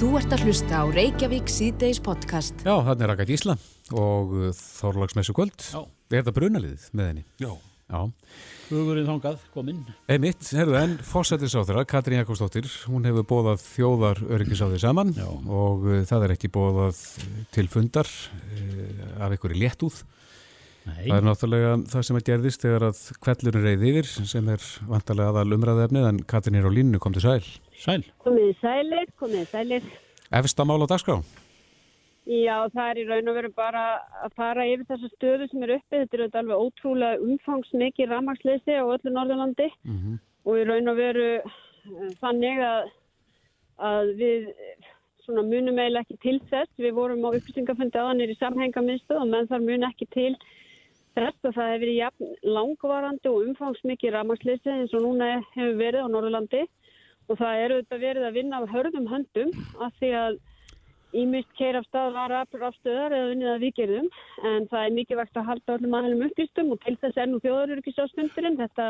Þú ert að hlusta á Reykjavík síðdeis podcast. Já, hann er Raka Gísla og Þorlagsmessu kvöld. Já. Er þetta brunaliðið með henni? Já. Já. Hugurinn þangað, kominn. Einmitt, herðu, en fósættisáþurra, Katrín Jakobsdóttir, hún hefur bóðað þjóðar öryggisáði saman Já. og uh, það er ekki bóðað til fundar uh, af einhverju léttúð. Nei. Það er náttúrulega það sem er gerðist þegar að kvellurinn reyði yfir sem er vantarlega aðal umræðefnið en Katrín er á línu, kom til sæl. Sæl. Komið sælir, komið sælir. Efsta mál á dagskrá? Já, það er í raun og veru bara að fara yfir þessa stöðu sem er uppi. Þetta er auðvitað alveg ótrúlega umfangsmikið ramagsleysi á öllu Norðurlandi Mm og í raun og veru eh, þannig að, að við svona munum eiginlega ekki til þess. Við vorum á upplýsingafundi aðanir í samhengamiðstöð og menn þar mun ekki til þess að það hefur verið jafn langvarandi og umfangsmikið ramagsleysi eins og núna hefur verið á Norðurlandi og það er auðvitað verið að vinna af hörðum höndum af því að Ímist keir af stað var afstöðar eða unnið að viðgerðum en það er mikilvægt að halda öllum aðeins upplýstum og til þess er nú þjóðaruríkisásfundurinn. Þetta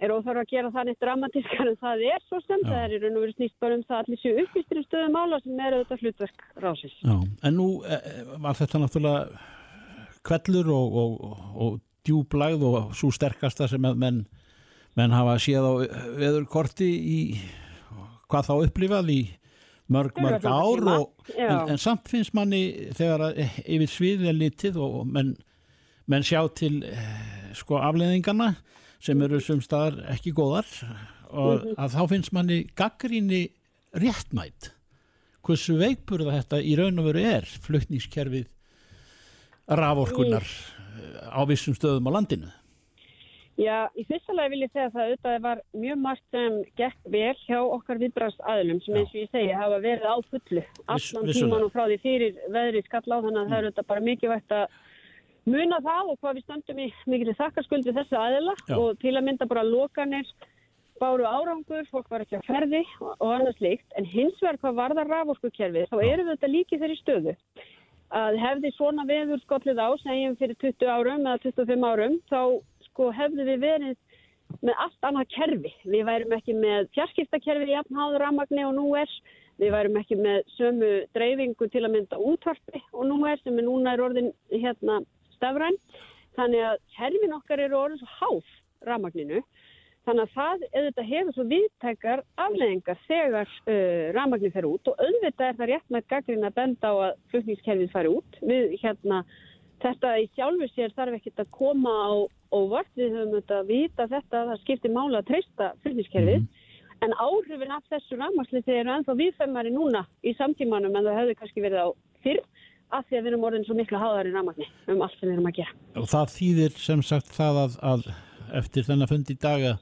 er óþarf að gera það neitt dramatískar en það er svo. Já. Það er í raun og verið snýst bara um það allir séu upplýstir um stöðum mála sem er auðvitað hlutverk rásins. Já. Kvellur og, og, og djúblægð og svo sterkasta sem að menn, menn hafa séð á veðurkorti í hvað þá upplifað í mörg, mörg ár og, en, en samt finnst manni þegar að, eh, yfir sviðið er litið og menn, menn sjá til eh, sko afleðingana sem eru sem staðar ekki góðar og Mhm. að þá finnst manni gaggríni réttmætt hversu veikburða þetta í raun og veru er flutningskerfið raforkunar á vissum stöðum á landinu? Já, í fyrsta lagi vil ég segja það auðvitað var mjög margt sem gekk vel hjá okkar viðbrast aðlum sem eins og ég segi hafa verið á fullu allan tíman og frá því fyrir veðrið skall á þannig að það er auðvitað bara mikilvægt að muna það og hvað við stöndum í mikil þakkarskuld við þessu aðila. Já. og til að mynda bara lokanir báru árangur, fólk var ekki að ferði og, annað slíkt, en hins vegar hvað varðar raforkukerfið, þá við þetta líki þeirri stöðu að hefði svona veður skollið á, segjum fyrir 20 árum eða 25 árum, þá sko hefðu við verið með allt annað kerfi. Við værum ekki með fjarskiptakerfi í jafnháður rammagni og nú er. Við værum ekki með sömu dreifingu til að mynda útvarpi og nú er sem er núna er orðin hérna stafræn. Þannig að kerfin okkar eru orðin svo háð rammagninu. Þannig að það auðvitað hefur svo viðtækar afleðingar þegar uh, rafmagnir fer út og auðvitað er það rétt með gaggrinn að benda á að flutningskerfið fari út. Við hérna, þetta í sjálfu sér þarf ekkert að koma á óvart. Við höfum auðvitað að vita þetta að það skiptir mála að treysta flutningskerfið. En áhrifin af þessu rafmagnsliti eru ennþá viðfemmari núna í samtímanum en það hefði kannski verið á fyrr af því að við erum orðin svo miklu háðar í rafmagni um allt sem við erum að gera. og það þýðir sem sagt það að, að eftir þennan fund í daga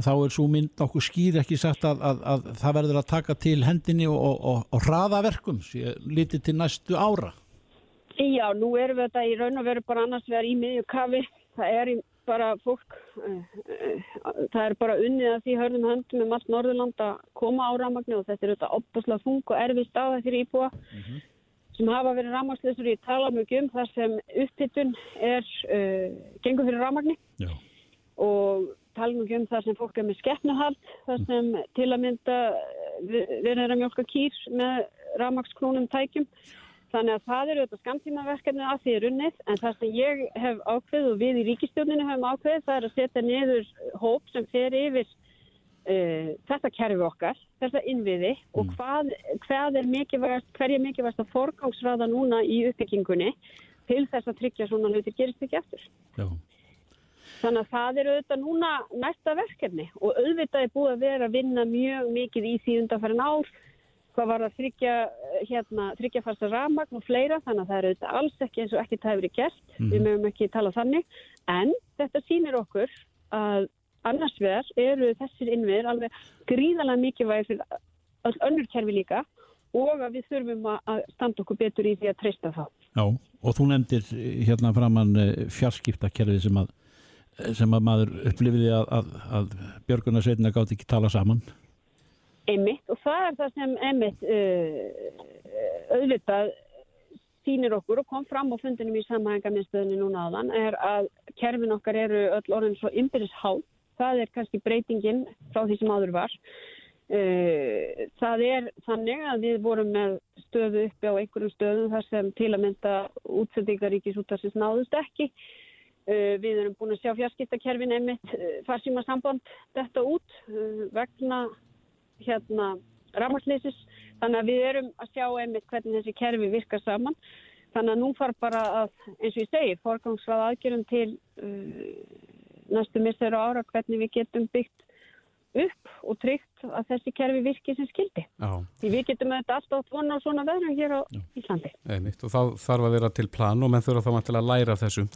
þá er svo mynd nokkuð skýr ekki sagt að, að, að það verður að taka til hendinni og, og, og, og hraðaverkum lítið til næstu ára Já, nú erum við þetta í raun og veru bara annars vegar í miðju kafi. Það er bara fólk, uh, uh, það er bara unnið að því hörðum höndum um allt Norðurland að koma á rafmagni og þetta er þetta opbúslega þung og erfið staða fyrir íbúa sem hafa verið rafmagnslösur í tala mjög um þar sem upphittun er uh, gengur fyrir rafmagni Já. og ekki um það sem fólk er með skeppnuhald, það sem til að mynda eh, við erum að mjólka kýr með rafmagnsknúnum tækjum. Þannig að það eru þetta skamtímaverkefni að því er unnið, en það sem ég hef ákveð og við í ríkistjórninu hefum ákveð, það er að setja niður hóp sem fer yfir uh, þetta kerfi okkar, þetta innviði og hvað, hvað er mikilvægast, hver er mikilvægast að forgangsraða núna í uppbyggingunni til þess að tryggja svona hluti gerist ekki eftir. Já. Þannig að það eru auðvitað núna næsta verkefni og auðvitað er búið að vera að vinna mjög mikið í því undanfærin ár hvað var að þryggja, eh, hérna, þryggja fasta rafmagn og fleira þannig að það eru auðvitað alls ekki eins og ekki það hefur verið gert, við mögum ekki tala þannig. En þetta sýnir okkur að annars vegar eru þessir innviðir alveg gríðalega mikilvægir fyrir öll önnur kerfi líka og að við þurfum að- standa okkur betur í því að treysta þá. Já, og þú nefndir eh, hérna framann fjarskiptakerfið sem að sem að maður upplifiði að, að, að Björgunarsveitina gátt ekki tala saman Einmitt og það er það sem einmitt uh, auðvitað sýnir okkur og kom fram á fundinum í samhængaminstöðinu núna áðan er að kerfin okkar eru öll orðin svo ymbirishál. Það er kannski breytingin frá því sem áður var. Uh, það er þannig að við vorum með stöðu uppi á einhverjum stöðum þar sem til að mynda útsendingaríkis út af þess náðust ekki. Uh, við erum búin að sjá fjarskiptakerfin einmitt uh, farsíma samband þetta út vegna hérna rammarslýsis. Þannig að við erum að sjá einmitt hvernig þessi kerfi virkar saman. Þannig að nú far bara að, eins og ég segi, forgangsrað aðgerðum til næstu mistur ára hvernig við getum byggt upp og tryggt að þessi kerfi virki sem skildi. Já. Því við getum þetta alltaf vona á svona veðrum hér á Já. Íslandi. Einmitt, og þá þarf að vera til plan og menn þurfa þá að læra þessu.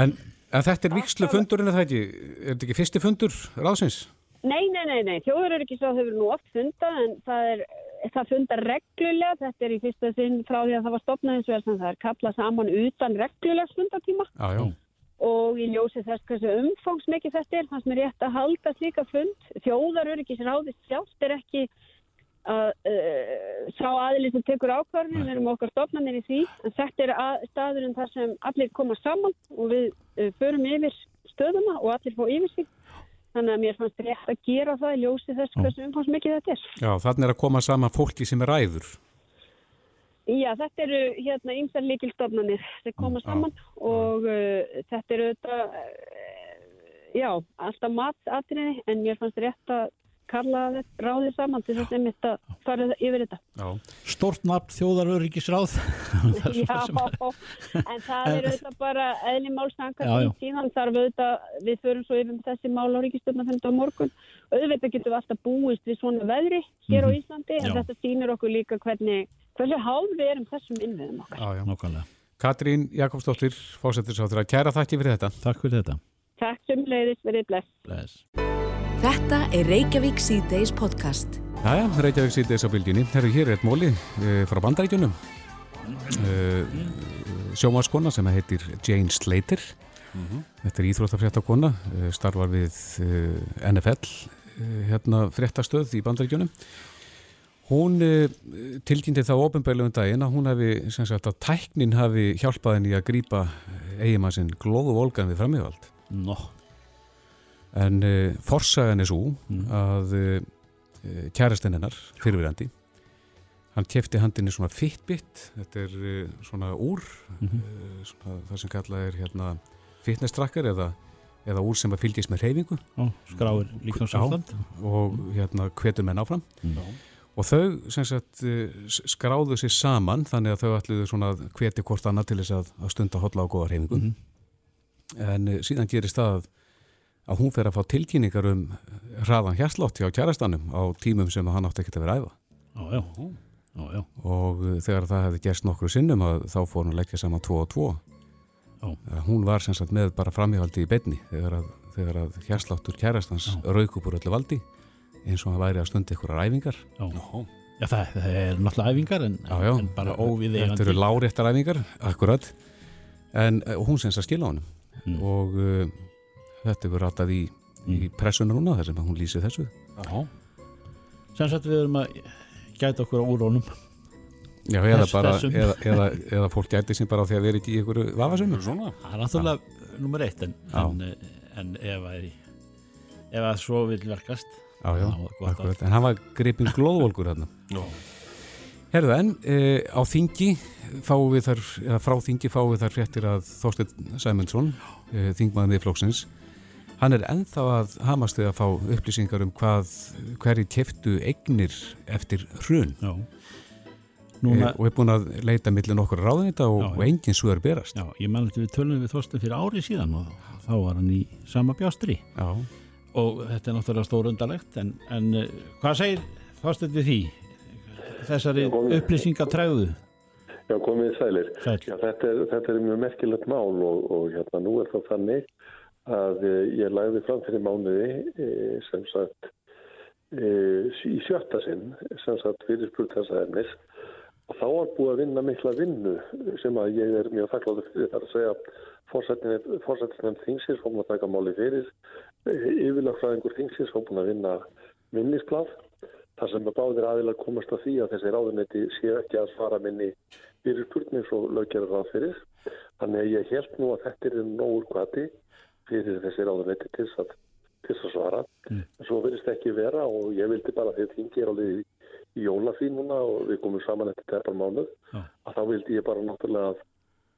En, en þetta er vikslu fundurinn eða það ekki? Er þetta ekki fyrsti fundur ráðsins? Nei, nei, nei, nei. Þjóður er ekki svo að þau eru nú oft funda en það er það fundar reglulega, þetta er í fyrsta sinn frá því að það var stopnað eins og það er kallað saman utan reglulegs fundartíma. Já, já og ég ljósi þess hversu umfangsmikið þetta er þannig að mér er rétt að halda slíka fund þjóðaröryggisráðist sjálft er ekki að uh, sá aðlið sem tekur ákvarðinu, við erum okkar stofnanir í því en þetta er að, staðurinn þar sem allir koma saman og við uh, förum yfir stöðuna og allir fá yfir sig. Þannig að mér fannst rétt að gera það í ljósi þess hversu umfangsmikið þetta er. Já, þannig er að koma saman fólki sem er ræður. Já, þetta eru hérna ymsar líkilstofnanir sem koma saman á, og uh, þetta eru þetta, já, alltaf matatriði en mér fannst rétt að kalla þetta ráðið saman til þess að mitt að fara yfir þetta. Já. Stort nafn þjóðaröryggisráð. já, en það eru þetta bara eðli málstangar síðan þarf auðvitað, við förum svo yfir þessi mál á ríkistöfnaföndu á morgun. Auðvitað getum við alltaf búist við svona veðri hér mm -hmm. á mhm. Íslandi en já. þetta sýnir okkur líka hvernig hversu háð við erum þessum innviðum okkar. Já. Katrín Jakobsdóttir, fósættisáttur að kæra þakki fyrir þetta. Takk fyrir þetta. Takk sem leiðis, verið bless. bless. Þetta er Reykjavík C-Days podcast. Jæja, Reykjavík C-Days á bylginni. Herru, hér er eitt móli uh, frá bandaríkjunum. Uh, eh, sjómaskona sem heitir Jane Slater. Mm -hmm. Þetta er íþróttafréttakona, uh, starfar við NFL, hérna fréttastöð í bandaríkjunum. Hún tilkynnti þá ofinbælu um daginn að hún hafi, sem sagt að tæknin hafi hjálpað henni að grýpa eigimannsinn glóðu volgan við framíðvald. Nó. En uh, forsagan er svo mm. að uh, kærastinn hennar, fyrirverandi, hann kefti handinni svona fitbit, þetta er svona úr, mm -hmm. svona, það sem kallað er hérna fitness tracker eða, eða úr sem að fylgjast með reyfingu. Skráir líka sástand. Og hérna hvetur menn áfram. Nó. Og þau sagt, skráðu sér saman þannig að þau ætluðu svona hveti hvort annað til þess að, að stunda hodla á góða reyfingu. Mm -hmm. En uh, síðan gerist það að hún fer að fá tilkynningar um hraðan hérslátti á kjærastanum á tímum sem hann átti ekkert að vera æfa. Já, já. já, já. Og uh, þegar það hefði gerst nokkru sinnum að þá fór hún að leggja saman 2 og 2. Uh, hún var sem sagt með bara framíhaldi í beinni þegar að, að hérsláttur kjærastans rauk upp úr öllu valdi eins og hann væri að stunda ykkur ræfingar Já, já það, það er náttúrulega æfingar en, já, já, en bara óvið Þetta eru láréttar æfingar, akkurat en uh, hún senst að skila honum mm. og þetta er verið ratað í, mm. í pressunar núna þar sem hún lýsið þessu. Sannsagt við erum að gæta okkur á úrónum Já, eða, bara, eða, eða, eða fólk gæti sem bara á því að vera ekki í ykkur vafasum Það er náttúrulega nummer eitt en, en, en ef að ef að svo vil verkast Já, já, akkurat, en hann var greipin glóðvolkur hérna. Herðu en, e, á þingi fáum við þar, eða frá þingi fáum við þar fréttir að Þorstein Sæmundsson, e, þingmaðan við flóksins, hann er enþá að hamast við að fá upplýsingar um hvað, hverji keftu eignir eftir hrun. Já. Núna, e, og er búin að leita millir nokkur ráðanita og, og enginn svo er berast. Já, ég menn að við tölum við Þorstein fyrir árið síðan og þá var hann í sama bjástri. Já og þetta er náttúrulega stórundalegt en, en eh, hvað segir þástuð við því þessari upplýsingatræðu Já komið sælir Sæl. Já, þetta, er, þetta er mjög merkilegt mál og, og hérna nú er það þannig að eh, ég læði fram fyrir mánuði eh, sem sagt í sjötta sinn sem sagt fyrir spurtarsæðarnis og þá var búið að vinna mikla vinnu sem að ég er mjög þakkláttur fyrir þar að segja fórsættisnefn þingsins og maður taka máli fyrir. Yfirlagfræðingur þingsins var búin að vinna minnisblad þar sem að báðir aðilar komast að því að þessi ráðunetti sé ekki að svara minni fyrir spurning svo löggerður það fyrir. Þannig að ég held nú að þetta er nógur kvati fyrir þessi ráðunetti til að til þess að svara. Mm. Svo verðist ekki vera og ég vildi bara að þingi er alveg í, í jólafín núna og við komum saman eftir tepar mánuð ja. að þá vildi ég bara náttúrulega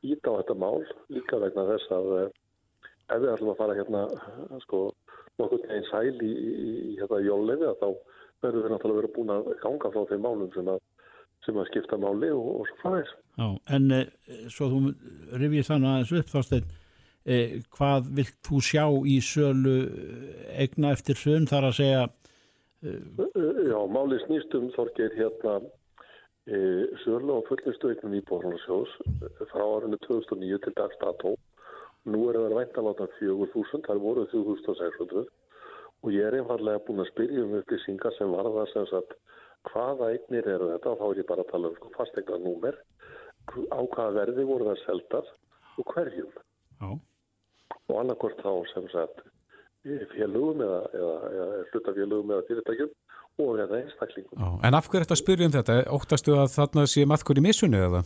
íta á þetta mál líka vegna þess að eh, ef við ætlum að fara hérna sko nokkur einn sæl í, í, í hérna jólefi að þá verður við náttúrulega verið búin að ganga frá þeim málum sem að, sem að skipta máli og, og svo fræðis. Já, en eh, svo þú rifið þannig aðeins upp þásteinn eh, hvað vilt þú sjá í sölu egna eh, eftir sögn þar að segja eh, Já, máli snýstum þorgir hérna eh, sölu og fullnistu eignum í Bórnarsjós frá árinu 2009 til dagstató Nú er það væntaláta 4.000, það voru 3.600 og ég er einfallega búin að spyrja um upplýsingar sem var það sem sagt hvaða eignir eru þetta og þá er ég bara að tala um sko, fastegna númer, á hvaða verði voru það seldar og hverjum. Já. Og annarkort þá sem sagt félugum eða, eða, eða hlutafélugum eða fyrirtækjum og eða einstaklingum. Já. En af hverju er þetta að spyrja um þetta? Óttastu að þarna sé maðkur í missunni eða?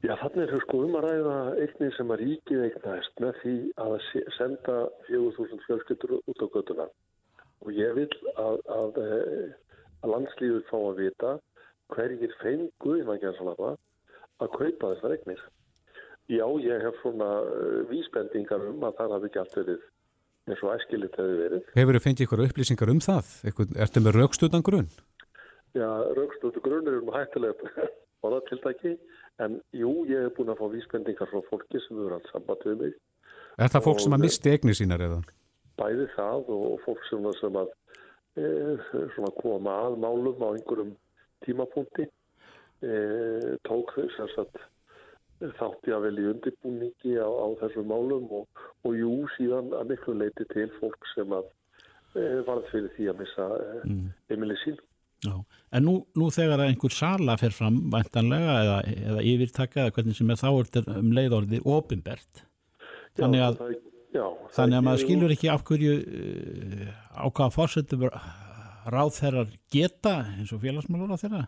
Já, þannig er það sko um að ræða eignir sem að ríkið eignast með því að senda 4.000 fjölskyldur út á göttuna og ég vil að, að, eh, að landslíður fá að vita hverjir fengu að kaupa þessar eignir. Já, ég hef svona uh, vísbendingar um að það hafi ekki allt verið eins og æskilit hefur verið. Hefur þið fengið ykkur upplýsingar um það? Er þetta með raukstuðan grunn? Já, raukstuðan grunn er um hættilegt orðatiltæki En jú, ég hef búin að fá vísbendingar frá fólki sem eru alls samband við mig. Er það fólk sem að misti egni sínar eða? Bæði það og fólk sem að, sem að e, koma að málum á einhverjum tímapunkti e, tók þess að þátti að vel í undirbúningi á, á þessum málum og, og jú, síðan að miklu leiti til fólk sem að e, varð fyrir því að missa e, mm. emili sín. Já, en nú, nú þegar einhver sala fer fram væntanlega eða, eða yfirtaka eða hvernig sem er þá er um leiðorðið ofinbert þannig að, já, já, þannig að maður skilur ekki af hverju uh, á hvaða fórsetum ráð þeirrar geta eins og félagsmálur á þeirra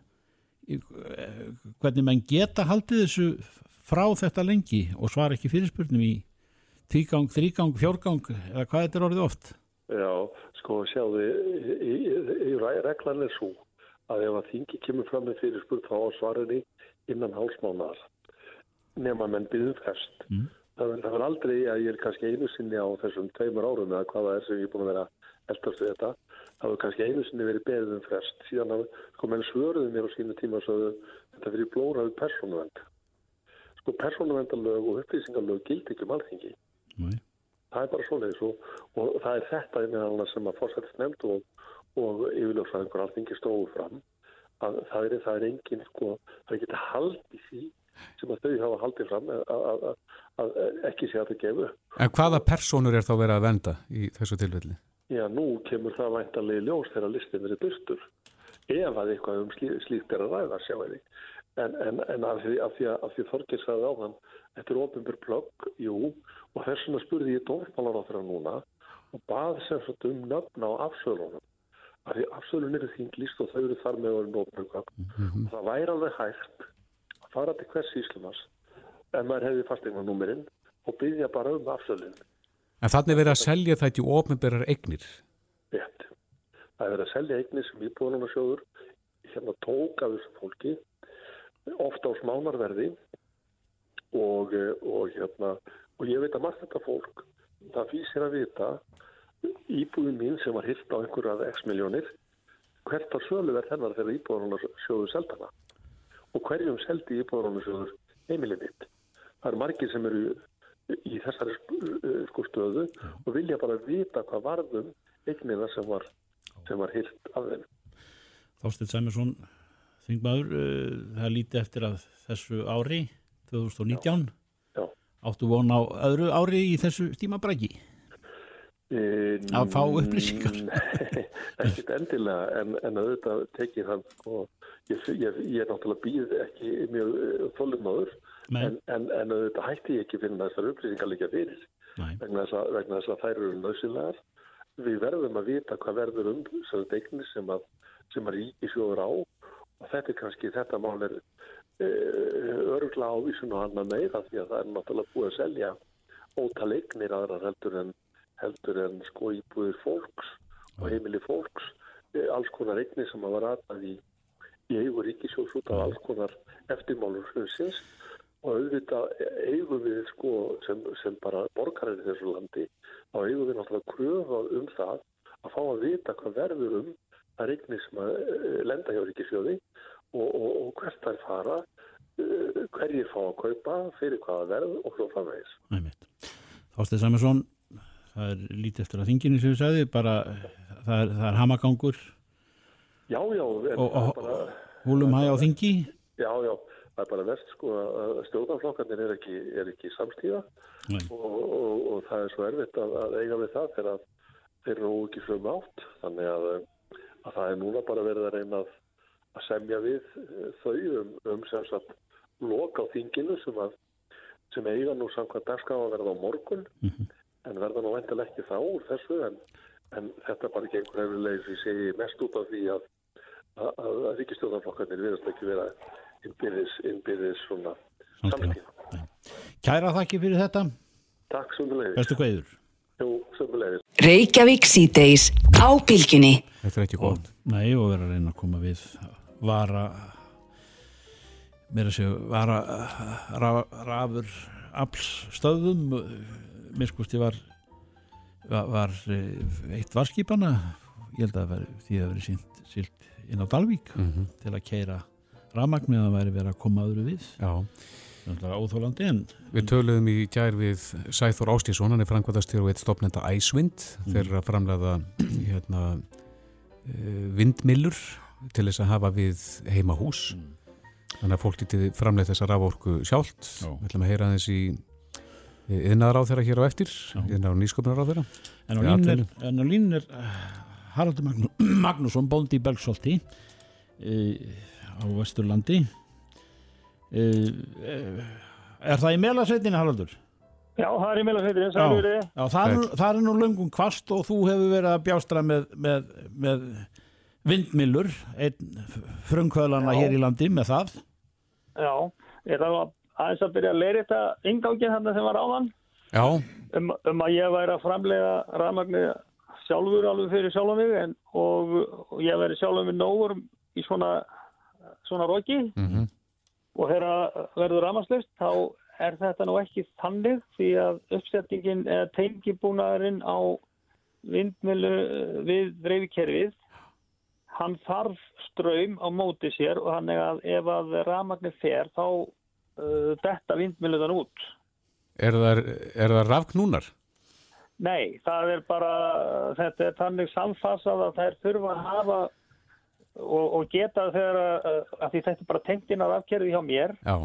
hvernig mann geta haldið þessu frá þetta lengi og svara ekki fyrirspurnum í tvígang, þrígang, fjórgang eða hvað þetta er orðið oft Já, sko sjáðu, reglan er svo að ef að þingi kemur fram með fyrirspurð þá svarinni innan hálsmánar nema menn byggðum fest. Mm. Það verður aldrei að ég er kannski einu sinni á þessum tveimur árum eða hvaða er sem ég er búin að vera eldast við þetta. Það verður kannski einu sinni verið beðum fest síðan að sko menn svöruðu mér á sínu tíma svo þetta fyrir blóraðu persónuvend. Sko persónuvendalög og upplýsingalög gild ekki um alþingi. Nei það er bara svoleiðis og, og það er þetta meðal sem að fórsættist nefnd og, og yfirljóðsvæðingur alþingi stóðu fram að það er, það er engin sko, það er ekki að haldi því sem að þau hafa haldið fram að, að, að, að ekki sé að það gefu. En hvaða personur er þá verið að venda í þessu tilfelli? Já, nú kemur það væntanlega ljós þegar listin verið byrstur ef að eitthvað um slí, slíkt er að ræða sjáu því. En, en, en af því því, því Þorgir sagði á þann Þetta er ofinbjörn plögg, jú, og þess vegna spurði ég dómsmálar á þeirra núna og bað sem sagt um nöfn á afsölunum. Af því afsölun eru þinglist og þau eru þar með orðin ofinbjörn. Mm -hmm. Það væri alveg hægt að fara til hvers íslumars en maður hefði fastegna númerinn og byggja bara um afsölun. En þannig verið að selja það ekki ofinbjörnar eignir? Rétt. Það er verið að selja eignir sem íbúðunarsjóður hérna tók af þessu fólki ofta á smánarverði og, eh, og hérna og ég veit að margt þetta fólk það fýsir að vita íbúðin mín sem var hilt á einhverjað x miljónir hvert var söluverð hennar þegar íbúðunar sjóðu seldana og hverjum seldi íbúðunar sjóður heimilið mitt? Það eru margir sem eru í þessari eh, sko stöðu og vilja bara vita hvað varðum eignina sem var, var hilt af þeim. Þástill Sæmursson Þingmaður, eh, það líti eftir að þessu ári 2019 Já. áttu von á öðru ári í þessu stímabræki um, að fá upplýsingar. Ekkert endilega en, en auðvitað tekið hann og ég, ég, ég er náttúrulega býð ekki mjög eh, þólumnáður en, en, en auðvitað hætti ég ekki fyrir þessar upplýsingar líka fyrir vegna þess, að, vegna þess að þær eru nöðsilegar við verðum að vita hvað verður um þessari degnir sem að, að ríki sjóður á þetta er kannski, þetta mál er Eh, örgla ávísun og annað meira því að það er náttúrulega búið að selja ótalegnir aðra heldur en, heldur en sko íbúðir fólks og heimili fólks, eh, alls konar eignir sem að var aðað í, í eigu ríkisjós út af alls konar eftirmálur hljóðsins og auðvitað eigum við sko sem, sem bara borgarir í þessu landi þá eigum við náttúrulega kröfa um það að fá að vita hvað verður um það eignir sem að eh, lenda hjá ríkisjóði og, og, og hvert þær fara eh, hverjir fá að kaupa fyrir hvaða verð og svo framvegis. Þástið Saminsson það er lítið eftir að þinginu sem við sagði bara það er, það er hamagangur. Já, já og, húlum hæg á þingi? Já, já, það er bara verst sko að stjórnarflokkarnir er ekki, er ekki samstíða og, og, og það er svo erfitt að, að eiga við það þegar þeir eru ekki sögum átt. Þannig að, að það er núna bara verið að reyna að, að semja við þau um, um sem sagt loka á þinginu sem að sem eiga nú samkvæmt dagskaf að verða á morgun mm -hmm en verða nú vendilega ekki þá úr þessu en, en þetta bara ekki einhver hefurlega sem segi mest út af því að að, að ríkistjóðanflokkarnir verðast ekki vera innbyrðis, innbyrðis svona samtíma. Kæra þakki fyrir þetta. Takk sömulegis. Bestu hvaður. Jú, sömulegis. Reykjavík síðdeis á bylginni. Þetta er ekki góð. Nei, og vera að reyna að koma við vara mér að segja vara rafur aflstöðum miskusti var, var, var eh, eitt varskipana ég held að veri, því að það veri sínt silt inn á Dalvík mm -hmm. til að keira ramagnir að það væri verið að koma öðru við. Já. Óþólandi en Við töluðum í gær við Sæþór Ástísson hann er framkvæmdastjóru og eitt stopnenda Æsvind mm. þeir eru að framlega hérna, eh, vindmillur til þess að hafa við heima hús mm. þannig að fólk getið framlega þessa raforku sjálft. Við ætlum að heyra þess í yðnaðar á þeirra hér á eftir yðnaðar og nýsköpunar á þeirra En á línu er, lín er uh, Haraldur Magnú, Magnússon bóndi í Belgsolti uh, á Vesturlandi. Uh, Er það í melasveitinni Haraldur? Já, það er í já. Það, er, það er nú löngum kvast og þú hefur verið að bjástra með, með, með vindmillur einn frumkvöðlana hér í landi með það. Já, ég það var aðeins að byrja að leira þetta ingangin þarna sem var áðan. Um, um að ég væri að framlega rafmagnir sjálfur alveg fyrir sjálf mig en, og, og ég væri sjálfur með nógur í svona, svona roki. Mm -hmm. og þegar verður rafmagnslust þá er þetta nú ekki þannig því að uppsettingin eða tengibúnaðurinn á vindmilu við dreifikerfið hann þarf ströym á móti sér og hann er að ef að rafmagnir fer þá uh, detta vindmiluðan út. Er það, það rafknúnar? Nei, það er bara, þetta er þannig samfassað að þær þurfa að hafa og, og geta þegar að, að því þetta er bara á rafkerfi hjá mér Já.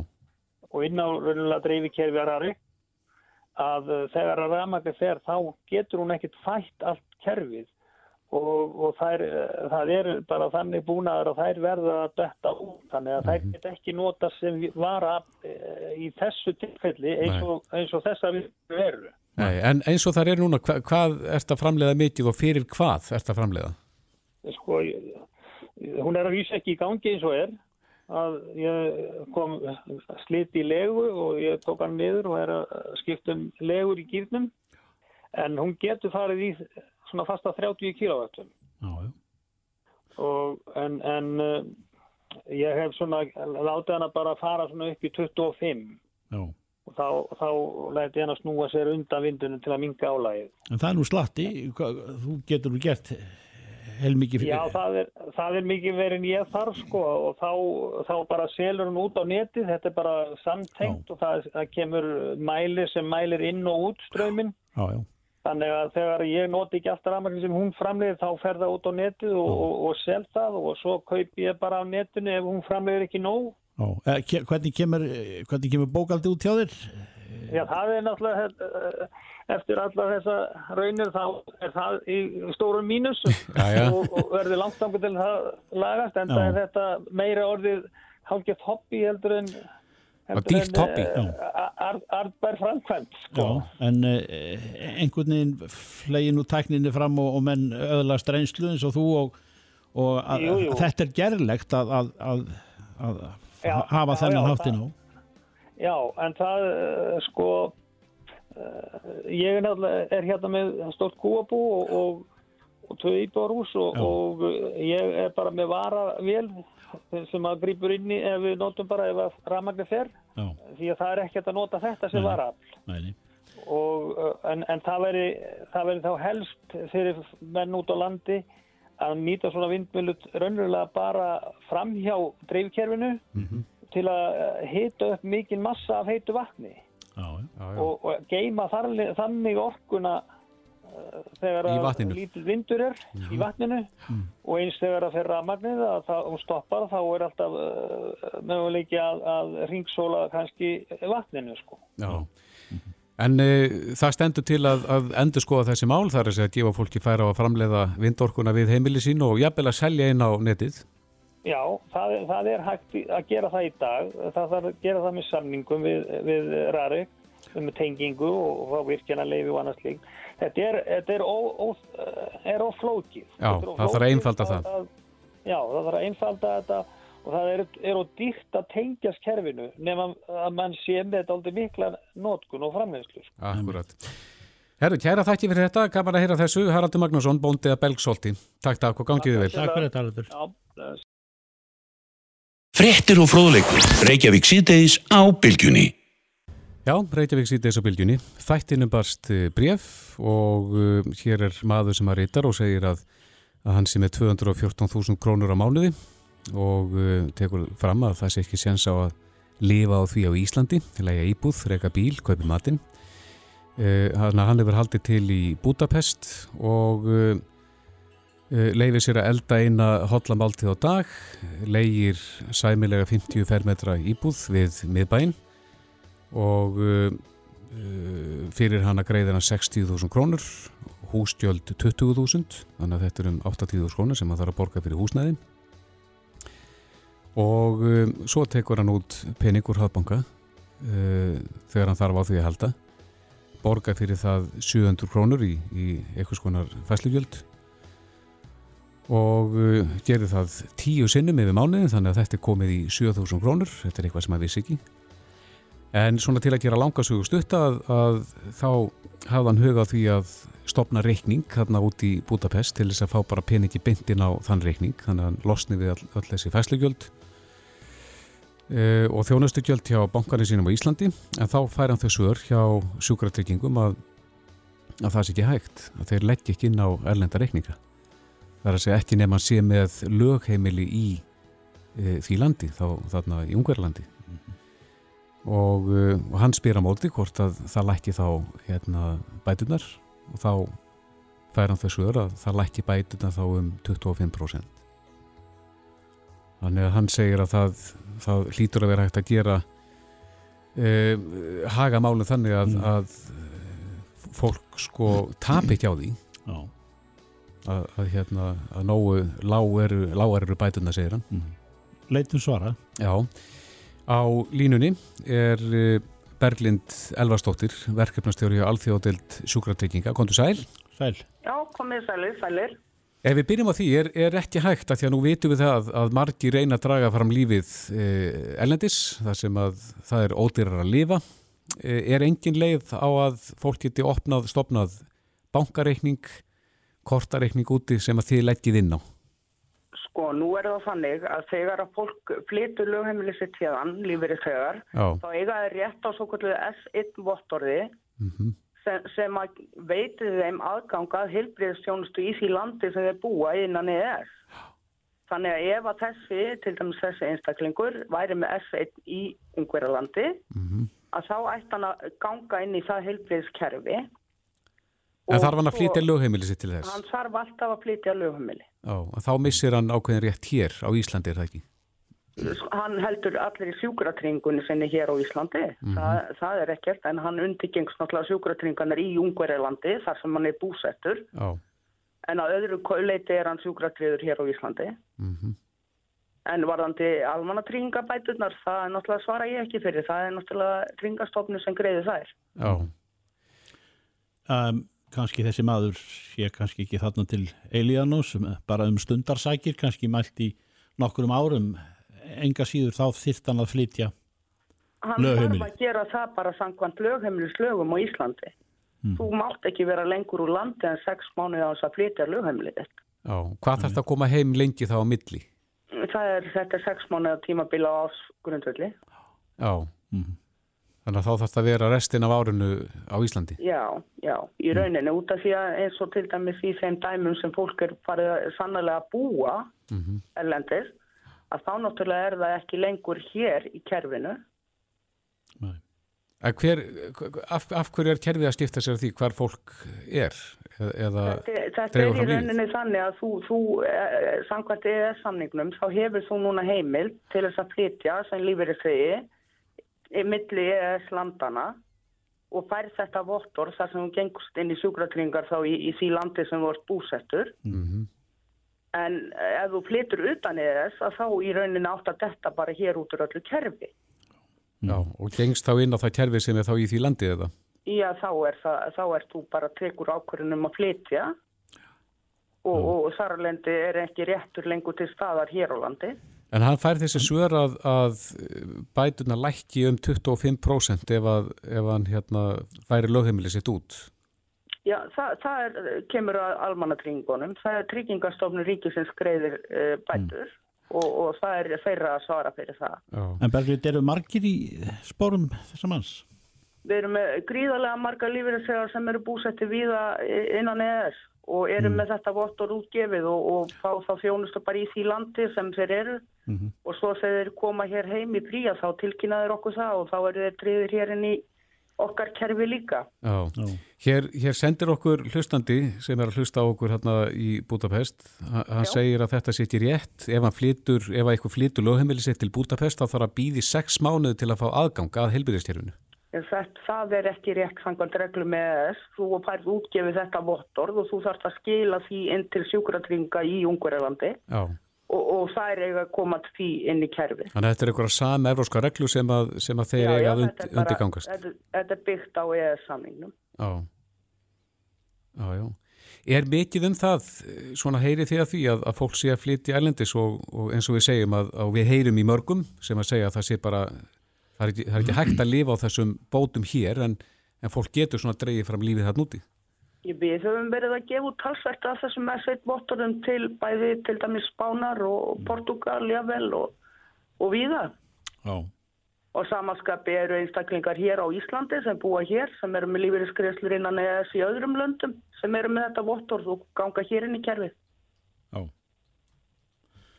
og inn á raunulega dreifikerfi að rari að þegar að rafmagni fer þá getur hún ekkit fætt allt kerfið og, og þær, það er bara þannig búnaður að þær verða að detta út þannig að þær mhm. get ekki nota sem vara eh, í þessu tilfelli eins og, eins og þessa við veru. Nei, en eins og það er núna, hva, hvað ert að framleiða mikið og fyrir hvað ert að framleiða? Sko, hún er að vísa ekki í gangi eins og er að ég kom sliti í legu og ég tók hann niður og er að skipta um legur í gýrnum en hún getur farið í svona fasta 30 kílóvættum en, en uh, ég hef svona látið hann að bara fara svona upp í 25 Já. og þá, þá læti hann að snúa sér undan vindunum til að minga álægið En það er nú slatti, þú getur nú gert heilmikið Já, það er, það er mikið verið ég þarf sko og þá, þá bara selur hann út á netið, þetta er bara samtengt og það, það kemur mæli sem mælir inn og út ströyminn Já, já Þannig að þegar ég noti ekki alltaf rafmagn sem hún framleiðir þá fer það út á netið og, og, og sel það og svo kaup ég bara á netinu ef hún framleiðir ekki nóg. Eh, hvernig kemur, hvernig kemur bókaldi út hjá þér? Já, það er náttúrulega eh, eftir alla þessa raunir þá er það í stórum mínus og, og verður langtangu til það lagast en það er þetta meira orðið hálfgeft hobby heldur en og dýrt hobby eh, Arðbær framkvæmt sko. en uh, einhvern veginn flegi nú tækninni fram og, og menn öðlast reynslu eins og þú og, og að, jú, jú. þetta er gerlegt að, að, að já, hafa þennan háttin á Já, en það uh, sko ég er er hérna með stórt kúabú og, og, og tvö íbárhús og, og ég er bara með varavél sem að grýpur inn í ef við notum bara ef að ramagnir fer Já. því að það er ekkert að nota þetta sem varafl en, en það veri það veri þá helst fyrir menn út á landi að nýta svona vindmjölut raunverulega bara fram hjá dreifkerfinu mm -hmm. til að hita upp mikið massa af heitu vatni já, já, já. Og, og geima þarli, þannig orkuna þegar að lítil vindur er -hmm. í vatninu mm. og eins þegar að að magnið að það stoppar þá er alltaf uh, möguleiki að, að ringsóla kannski vatninu sko. Já. En e, það stendur til að, að endur skoða þessi mál þar að gefa fólki færa á að framleiða vindorkuna við heimili sín og jafnvel að selja inn á netið. Já, það, það er hægt að gera það í dag. Það þarf að gera það með samningum við, við Rarik, með tengingu og, og virkjana leiði og annars líkt. Þetta er, þetta er, ó, ó, er óflókið. Já, það þarf að einfalda það. Að, já, það þarf að einfalda þetta og það er, er á dýrt að tengjast kerfinu nefnum að mann sé með þetta aldrei mikla nótkun og framhengslu. Sko. Akkurat. Herru, kæra þakki fyrir þetta, gaman að heyra þessu, Haraldur Magnússon, bóndið að Belgsólti. Takk, takk og gangiði vel. Takk fyrir þetta, Haraldur. Frettir og fróðleikur, Reykjavík síðdeis á Bilgjunni. Já, Reykjavík síðdeis á Bilgjunni. Þættinu barst eh, bref og uh, hér er maður sem að reytar og segir að, að hann sé með 214.000 krónur á mánuði og uh, tekur fram að það sé ekki séns á að lifa á því á Íslandi, læga íbúð, reyka bíl, kaupi matinn. Uh, hann hefur haldið til í Budapest og leifir sér að elda eina hotlamáltið á dag, leigir sæmilega 50 fermetra íbúð við miðbæinn og uh, uh, fyrir hann að greiða hann 60.000 krónur, hússtjöld 20.000, þannig að þetta er um 80.000 krónur sem hann þarf að borga fyrir húsnæðin. Og um, svo tekur hann út pening úr hafbanka uh, þegar hann þarf á því að halda. Borga fyrir það 700 krónur í, í eitthvað skonar fæslugjöld og uh, gerir það tíu sinnum yfir mánuðin þannig að þetta er komið í 7000 krónur. Þetta er eitthvað sem að vissi ekki en svona til að gera langasögu stutt að, að þá hafði hann hugað því að stopna reikning þarna út í Budapest til þess að fá bara peningi bindin á þann reikning. Þannig að hann losni við all, all þessi fæslugjöld uh, og þjónustugjöld hjá bankarnir sínum á Íslandi. En þá fær hann þessu ör hjá sjúkratryggingum að, að það sé ekki hægt að þeir leggja ekki inn á erlenda reikninga. Það er að segja ekki nefn að sé með lögheimili í uh, því landi þá þarna í Ungverðlandi -hmm. Og, uh, og hann spyr á móti hvort að það lækki þá hérna, bætunar og þá fær hann þessu ör að það lækki bætunar þá um 25% Þannig að hann segir að það, það hlýtur að vera hægt að gera eh, haga málum þannig að, mm. að fólk sko tap ekki á því. Að, að hérna að nógu lág eru, eru bætuna segir hann. Mm. Leitum svara. Já, á línunni er eh, Berglind Elvarstóttir verkefnastjóri á Alþjóðdelt sjúkratrygginga, kontur sæl Sæl Já, komið sælir, sælir Ef við byrjum á því, er, er ekki hægt að því að nú vitum við það að margi reyna að draga fram lífið eh, ellendis, þar sem að það er ódýrar að lifa. Eh, er engin leið á að fólk geti opnað, stopnað bankareikning, kortareikning úti sem að þið leggjið inn á? Sko, nú er það fannig að þegar að fólk flytur lögheimilið sitt hérðan, er þegar, þá eiga það rétt á svo kvöldu S1 vottorði. Mm sem, sem að veitið þeim aðgangað hilbriðstjónustu í því landi sem þeir búa innan EES. Þannig að ef að þessi, til dæmis þessi einstaklingur, væri með S1 í umhverja landi, mm -hmm. að þá ætti hann að ganga inn í það hilbriðskerfi. En þarf hann að flytja lögheimili sitt til þess? Hann þarf alltaf að flytja lögheimili. Ó, þá missir hann ákveðin rétt hér á Íslandi, er það ekki? hann heldur allir í sjúkratringunni sinni hér á Íslandi mm -hmm. Þa, það er ekkert en hann undirgengst náttúrulega sjúkratringunar í Ungverilandi þar sem hann er búsettur oh. en að öðru leiti er hann sjúkratriður hér á Íslandi mm -hmm. en varðandi almannatringabæturnar það er náttúrulega svara ég ekki fyrir það er náttúrulega tringastofnu sem greiði þær Já oh. um, Kanski þessi maður sé kannski ekki þarna til Elianus bara um stundarsækir kannski mælt í nokkur um árum enga síður þá þýrt hann að flytja hann þarf að gera það bara samkvæmt lögheimilislögum á Íslandi mm. þú mátt ekki vera lengur úr landi en sex mánuði á þess að flytja lögheimilið Já, hvað þarf það að koma heim lengi þá á milli? Það er þetta sex mánuði tímabila á ásgrundvöldi Já, mm. Þannig að þá þarf það að vera restin af árunu á Íslandi Já, já, í mm. rauninni út af því að eins og til dæmis í þeim dæmum sem fólk er farið sannlega að búa -hmm. erlendis að þá náttúrulega er það ekki lengur hér í kerfinu. Hver, af, af hverju er kerfið að stifta sér því hvar fólk er? Eða þetta þetta er í rauninni þannig að þú, þú eh, samkvæmt eða samningnum, þá hefur þú núna heimil til þess að flytja sem lífið er þegi í milli ES landana og fær þetta vottor þar sem þú gengust inn í sjúkratringar þá í, í því landi sem ert búsettur. Mm en eh, ef þú flytur utan eðs að þá í rauninni átt að detta bara hér út úr öllu kerfi. Já, og gengst þá inn á það kerfi sem er þá í því landið eða? Já, þá er, það, þá er þú bara tekur ákvörðunum að flytja og, og þarlendi er ekki réttur lengur til staðar hér á landi. En hann fær þessi svör að, að bætuna lækki um 25% ef, að, ef hann hérna, færi lögheimilið sitt út? Já, það, það er, kemur að almannatryggingunum. Það er tryggingastofnun ríkisins greiðir uh, bætur mm. og, og það er þeirra að svara fyrir það. Já. En Berglið, eru margir í spórum þessar manns? Við erum með gríðarlega marga lífeyrinssegar sem eru búsetti viða innan ES og erum mm. með þetta vottor útgefið og, og fá þá þjónustu bara í því landi sem þeir eru mm -hmm. og svo þegar þeir koma hér heim í frí að þá tilkynnaður okkur það og þá eru þeir triðir hér inn í okkar kerfi líka. Já. Já. Hér, hér sendir okkur hlustandi sem er að hlusta á okkur hérna í Budapest. Hann Já. segir að þetta sittir rétt. Ef hann flytur, ef eitthvað flytur lögheimili sitt til Budapest þá þarf að býði sex mánuð til að fá aðgang að helbyrðistjörfunu. Það er ekki rétt sangand reglu með þess. Þú færð útgefið þetta vottorð og þú þarfst að skila því inn til sjúkratringa í Ungverðarlandi. Já og, og það er eiga að koma því inn í kerfi. Þannig að þetta er eitthvað sami evróska reglu sem að, sem að þeir já, eiga að und, undirgangast. Þetta, þetta er byggt á EES-samningnum. Já. Já, já. Er mikið um það, svona heyri því að því að, að fólk sé að flytja ælendis og, og eins og við segjum að, að við heyrum í mörgum sem að segja að það sé bara, það er ekki, það er ekki hægt að lifa á þessum bótum hér en, en fólk getur svona að dreyja fram lífið það núti. Við höfum verið að gefa út talsvært af þessum S1-vottorum til bæði til dæmis Spánar og Portugal, jável og, og viða. Já. Og samanskapi eru einstaklingar hér á Íslandi sem búa hér, sem eru með lífeyriskreslur innan ES í öðrum löndum, sem eru með þetta vottor og ganga hér inn í kerfið. Já.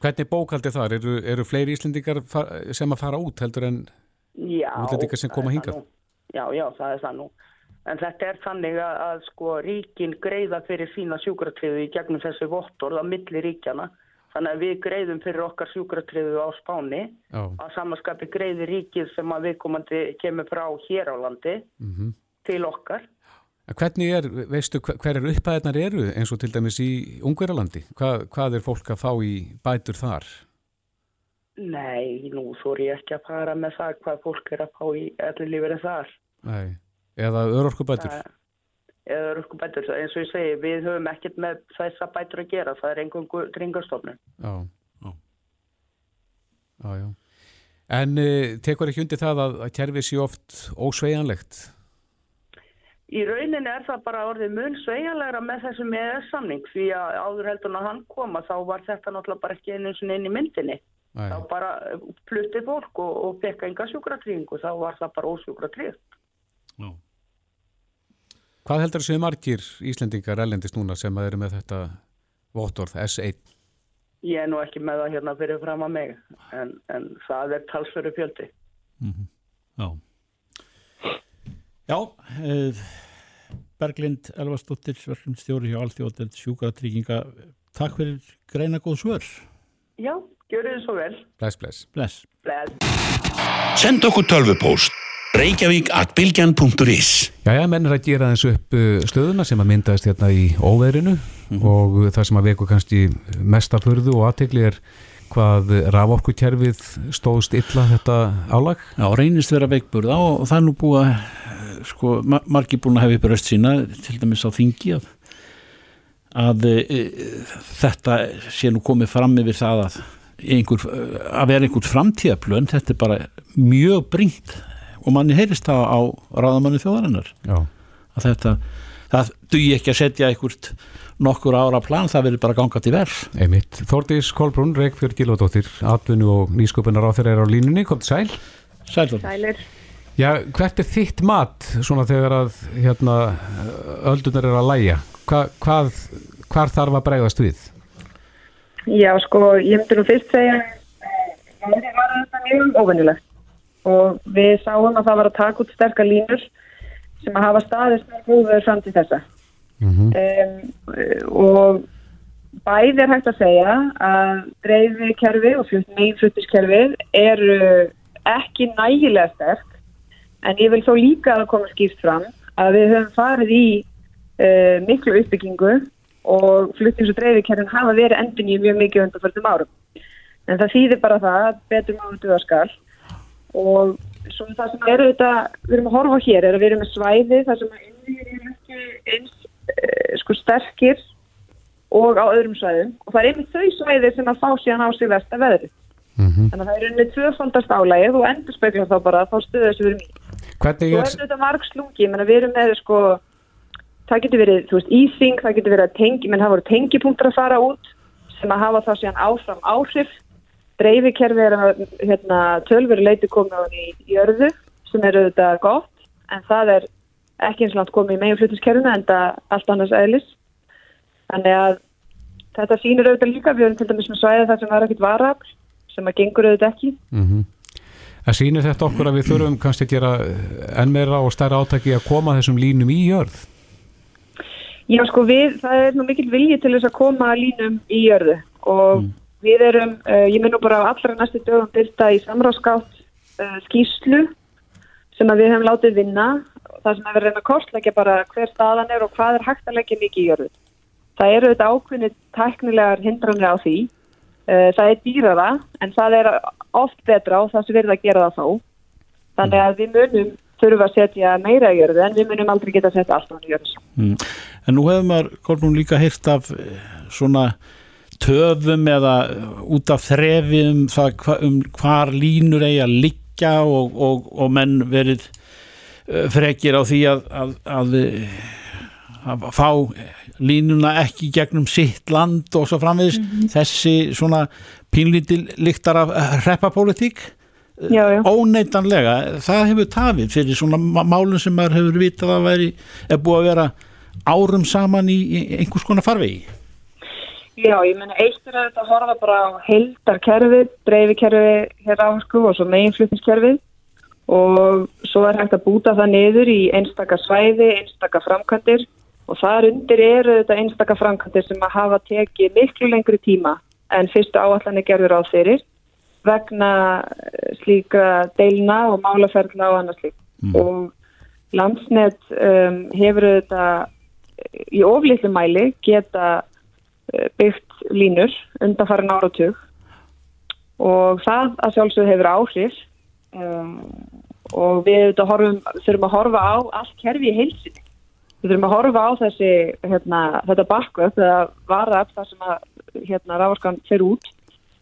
Hvernig bókaldi þar? Eru, eru fleiri Íslendingar sem að fara út heldur en útlendingar sem koma hingað? Já, já, það er það nú. En þetta er þannig að, að sko ríkin greiða fyrir sína sjúkratriðu í gegnum þessu vottorð á milli ríkjana. Þannig að við greiðum fyrir okkar sjúkratriðu á spáni. Já. Að samanskapi greiði ríkið sem að viðkomandi kemur frá hér á landi mm -hmm. til okkar. Hvernig er, veistu, hver er upphæðnar eru eins og til dæmis í Ungverðalandi? Hvað, hvað er fólk að fá í bætur þar? Nei, nú þór ég ekki að fara með það hvað fólk er að fá í allir lífið þar. Nei. Eða örorkubætur? Eða örorkubætur, eins og ég segi, við höfum ekkert með þess að bætur að gera, það er einhverjum gringastofnun. Já, já. Já, já. En uh, tekur ekki undir það að, að kerfið sé oft ósveianlegt? Í rauninni er það bara orðið mun sveianlegra með þessum EES-samning því að áður heldur að hann koma þá var þetta náttúrulega bara ekki einu inn í myndinni. Æ. Þá bara plutti fólk og, og bekka enga sjúkratrýðingu, þá var það bara ósjúkratrýðt. Já. Hvað heldur þessu margir Íslendingar ellendist núna sem að eru með þetta vóttorð S1? Ég er nú ekki með það hérna fyrir fram að mig en, en það er talsveru fjöldi. Mm -hmm. Já. Já, eh, Berglind Elvarsdóttir, Sverlumstjóri hjá Alþjóðeld sjúkratrygginga. Takk fyrir greina góð svör. Já, gjör þið svo vel. Bless, bless. Bless. Bless. Send okkur tölvupóst Reykjavík at bilgjan.is Jæja, menn er að gera þessu upp uh, stöðuna sem að myndaðist hérna í óveðrinu mm -hmm. og það sem að veku kannski mestaförðu og aðtegli er hvað raforkukerfið stóðst illa þetta álag? Já, reynist vera veikburða og, það er nú búið að sko, margi búin að hefa upp röst sína til dæmis á þingi að, að e, þetta sé nú komið fram yfir það að, einhver, að vera einhvern framtíðaplön, þetta er bara mjög bringt og manni heyrist það á ráðamannu þjóðarinnar. Já. að þetta, það duði ekki að setja einhvert nokkur ára plan, það verður bara gangað til verð Einmitt. Þórdís Kolbrún, Reykjörg Gílóðdóttir Atvinnu og nýsköpunar á þeirra er á línunni. Kom til sæl Sæl Sælir. Já, hvert er þitt mat svona þegar að hérna, öldunar er að læja Hva, hvað, hvað þarf að bregðast við? Já, sko, ég myndi nú fyrst segja að það var þetta mjög óvinnilegt og við sáum að það var að taka út sterkar línur sem að hafa staðist með góður fram til þessa. Mm -hmm. um, og bæði er hægt að segja að dreifikerfi og meginfluttiskerfi eru ekki nægilega sterk. En ég vil þó líka að koma skýrt fram að við höfum farið í uh, miklu uppbyggingu og fluttins- og dreifikerfin hafa verið endin í mjög mikið undan fyrir árum. En það þýðir bara það betur mánu duðaskal og svo það sem eru þetta við erum að horfa hér er að við erum með svæði þar sem er eins uh, sko sterkir og á öðrum svæðum og það er einmitt þau svæði sem að fá síðan á sig versta veðri mm -hmm. þannig að það er einmitt tvöfaldast álægið og endur spekla þá bara þá stuður þessu verið mjög er þetta marg slungi, að við erum með sko, það getur verið, veist, ísing, það getur verið að tengi, menn það voru tengipunktur að fara út sem að hafa þá síðan áfram áhrif. Dreifikerfi er að hérna, tölveri leiti komið á því í örðu sem eru þetta gott, en það er ekki eins og langt komið í meginflutiskerfuna en það allt annars eðlis. Þannig að þetta sýnir auðvitað líka, við erum til dæmis með svæði þar sem var ekkit varafl sem að gengur auðvitað ekki. Mm -hmm. Það sýnir þetta okkur að við þurfum kannski að gera enn meira og stærra átaki að koma þessum línum í jörð? Já sko við, það er nú mikil vilji til þess að koma línum í jörðu og mm. Við erum, uh, ég minn nú bara á allra næstu dögum byrta í samráðskátt uh, skýslu sem við hefum látið vinna það sem reyna að kostleggja bara hver staðan er og hvað er hægt að leggja mikið í jörðu. Það eru þetta ákveðnið tæknilegar hindranir á því Eh, það er dýrara en það er oft betra og það sem verður að gera það þá. Þannig að við munum þurfum að setja meira í jörðu en við munum aldrei geta að setja allt á jörðu. Mm. En nú hefur maður Kolbrún líka heyrt af eh, svona töfum eða út af þrefi um, um hvar línur eigi að liggja og, og, og menn verið eh, frekir á því að, að, að, að fá línuna ekki gegnum sitt land og svo framvegis. Mm -hmm. þessi svona pínlítil líktar af reppapólitík óneitanlega það hefur tafið fyrir svona málun sem maður hefur vitað að veri er búið að vera árum saman í, í einhvers konar farvegi Já, ég menna eitt er að þetta horfa bara á heldarkerfið, dreifikerfið hér á sko og svo meginflutningskerfið. Og svo er hægt að búta það niður í einstaka svæði, einstaka framkvæmdir. Og þar undir eru þetta einstaka framkvæmdir sem að hafa tekið miklu lengri tíma en fyrstu áallanir gerður á þeirri vegna eh, slíka deilna og málaferðla og annars lík mm. og landsnett um, hefur þetta í oflitlu mæli geta eh, byggt línur undan farin áratug. Og það að sjálfsög hefur áhrif um, og við horfum, þurfum að horfa á allt kerfi í heilsinni við þurfum að horfa á þessi hérna, þetta bakvöld eða varðað þar sem að hérna, ráðskan fer út.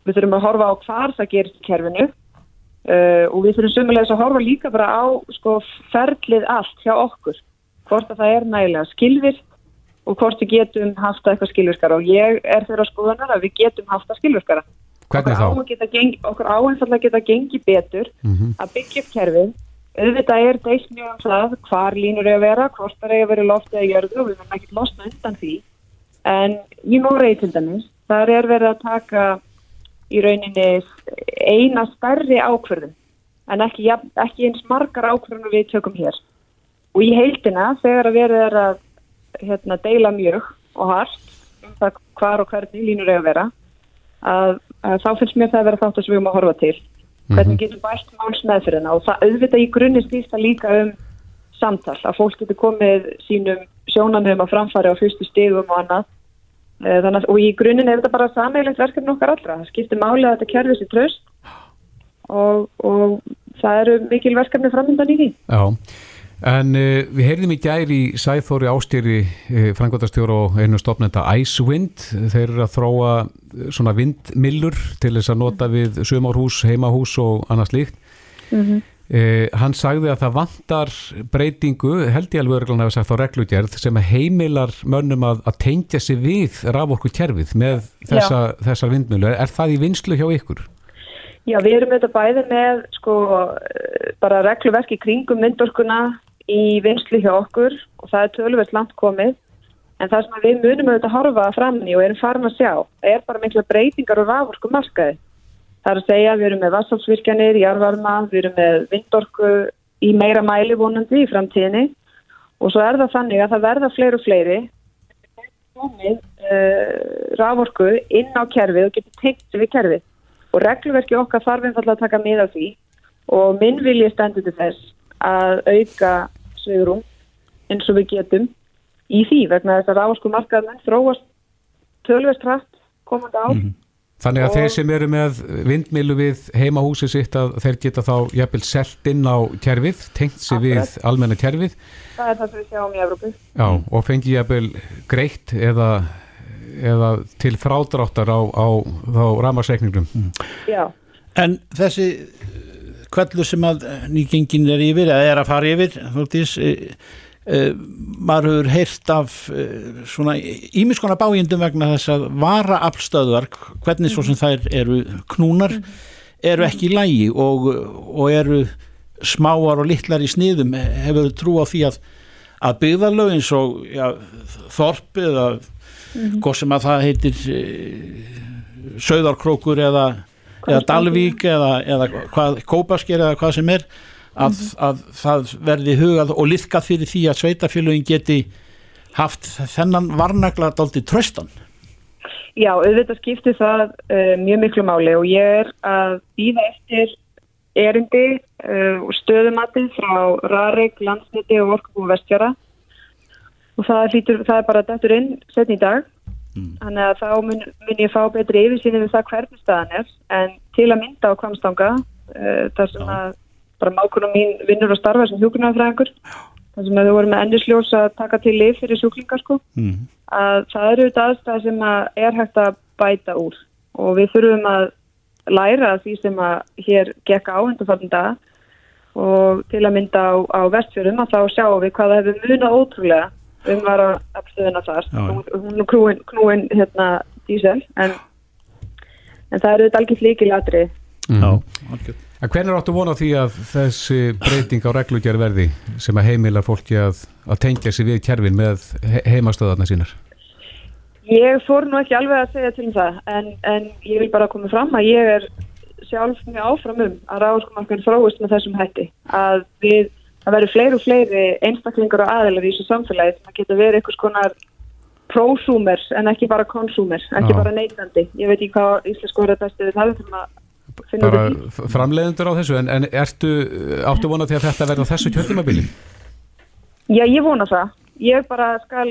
Við þurfum að horfa á hvar það gerist í kerfinu uh, og við þurfum sömulegis að horfa líka bara á sko, ferlið allt hjá okkur. Hvort að það er nægilega skilvirt og hvort við getum haft eitthvað skilvirkara. Og ég er þeirra skoðanar að við getum haft það skilvirkara. Okkur áhengilega geta gengið betur mm -hmm. að byggja upp kerfið. Auðvitað er deilt mjög um það hvar línur er að vera, hvort það er að vera loftið að jörðu og við verðum ekki losna undan því. En í Noregi til dæmis þar er verið að taka í rauninni eina stærri ákverðum en ekki, ekki eins margar ákverðum við tökum hér. Og í heildina þegar að verið er að hérna, deila mjög og hardt það hvar og hvernig línur er að vera að, að þá finnst mér það að vera þátt að við erum að horfa til. Hvernig mhm. getur bæst máls meðfyrirna og það auðvitað í grunni stýst það líka um samtal, að fólk getur komið sínum sjónanum að framfæri á fyrstu stegum og annað. Eh, Þannig, og í grunninn er þetta bara sameigilegt verkefni okkar allra, það skiptir máli að þetta kerfið sér tröst og, og það eru mikil verkefni framöndan í því. Já En uh, við heyrðum í gæri í Sæþóri ástýri uh, eh, frangvöldastjóru og einu stopnenda Icewind. Þeir eru að þróa eh, svona vindmillur til þess að nota við sömárhús, heimahús og annars líkt. Mm -hmm. Eh, hann sagði að það vantar breytingu, held ég alveg örgulega að sagt á reglugjörð sem heimilar mönnum að, að tengja sig við raforku kerfið með þessa, þessar vindmjölu. Er, er það í vinslu hjá ykkur? Já, við erum auðvitað bæði með sko bara regluverki kringum myndorkuna í vinslu hjá okkur og það er tölvöld langt komið en það sem við munum auðvitað að horfa fram í og erum farin að sjá er bara mikla breytingar og raforku markaði. Það er að segja við erum með vassálsvirkjanir, jarvarma, við erum með vindorku í meira mæli vonandi í framtíðinni. Og svo er það þannig að það verða fleiri og fleiri komið uh, rávorku inn á kerfið og getur tengt við kerfið. Og reglverki okkar þarf einfallega að taka miða því. Og minn vilja stendur til þess að auka sveigurum eins og við getum í því vegna þess að rávorsku markaðmenn þróast tölvest hratt komandi á mm -hmm. Þannig að og... þeir sem eru með vindmilu við heimahúsi sitt að þeir geta þá jafnvel selt inn á kerfið, tengt sér við almenna kerfið. Það er það sem við sjáum í Európu. Já, og fengi jafnvel greitt eða, eða til frádráttar á, á, á ramarsreikningum. Mm. Já. En þessi kvöldur sem að nýgengin er yfir, eða er að fara yfir, þú veist, Uh, maður hefur heyrt af svona ímiskona bájendum vegna þess að vara aflstöðvar hvernig svo sem þær eru knúnar eru ekki í lægi og, og eru smáar og litlar í sniðum hefur trú á því að að byggðarlög eins og ja, Þorp eða mm -hmm. hvað sem að það heitir Söðarkrókur eða, eða Dalvík eða, eða hvað, Kópasker eða hvað sem er að, að það verði hugað og liðkað fyrir því að sveitafélagin geti haft þennan varnagla daldi tröstan? Já, auðvitað skipti það uh, mjög miklu máli og ég er að býða eftir erindi uh, og stöðumatið frá Rarik, Landsniti og Orkabú Vestjara og það, lítur, það er bara dættur inn setn í dag mm. þannig að þá mun, mun ég fá betri yfirsýni við það hvernig staðan er en til að mynda á kvamstanga uh, þar sem Já. að bara mákunum mín vinnur og starfa sem hjókunarfræðingur þar sem að þau voru með endisljós að taka til lif fyrir sjúklingar sko mm. að það eru þetta aðstæð sem að er hægt að bæta úr og við þurfum að læra því sem að hér gekka á hundafaldan dag og til að mynda á, á vestfjörðum að þá sjáum við hvað það hefur munað ótrúlega um var að afstöðuna þar. Og hún er knúin, knúin hérna dísel en, en það eru þetta alveg flíkil aðri mm. Já, alveg En hvernig áttu vona því að þessi breyting á reglugjær verði sem að heimilar fólki að, að tengja sig við kjærfin með he heimastöðarna sínar? Ég fór nú ekki alveg að segja til það en, en ég vil bara koma fram að ég er sjálf mjög áfram um að ráðskomarkun fróist með þessum hætti að við, það verður fleiri og fleiri einstaklingar og aðeinar í þessu samfélagi sem að geta verið einhvers konar prosúmer en ekki bara konsúmer, ekki Já. bara neytandi. Ég veit ekki hvað íslensku verður bestið við það bara framleiðendur á þessu en, en ertu, áttu vonað því að þetta verða þessu kjöldumabili? Já, ég vona það ég bara skal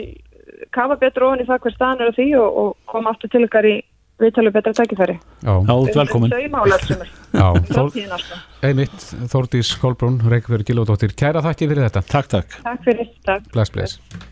kafa betur ofin í það hver staðan eru því og, og koma aftur til ykkar í viðtalu betra tækifæri. Já, velkomin. Einmitt, Þórdís Kolbrún Reykjavíður Gilóðdóttir, kæra þakki fyrir þetta. Takk, takk. Takk fyrir, takk. Bless, bless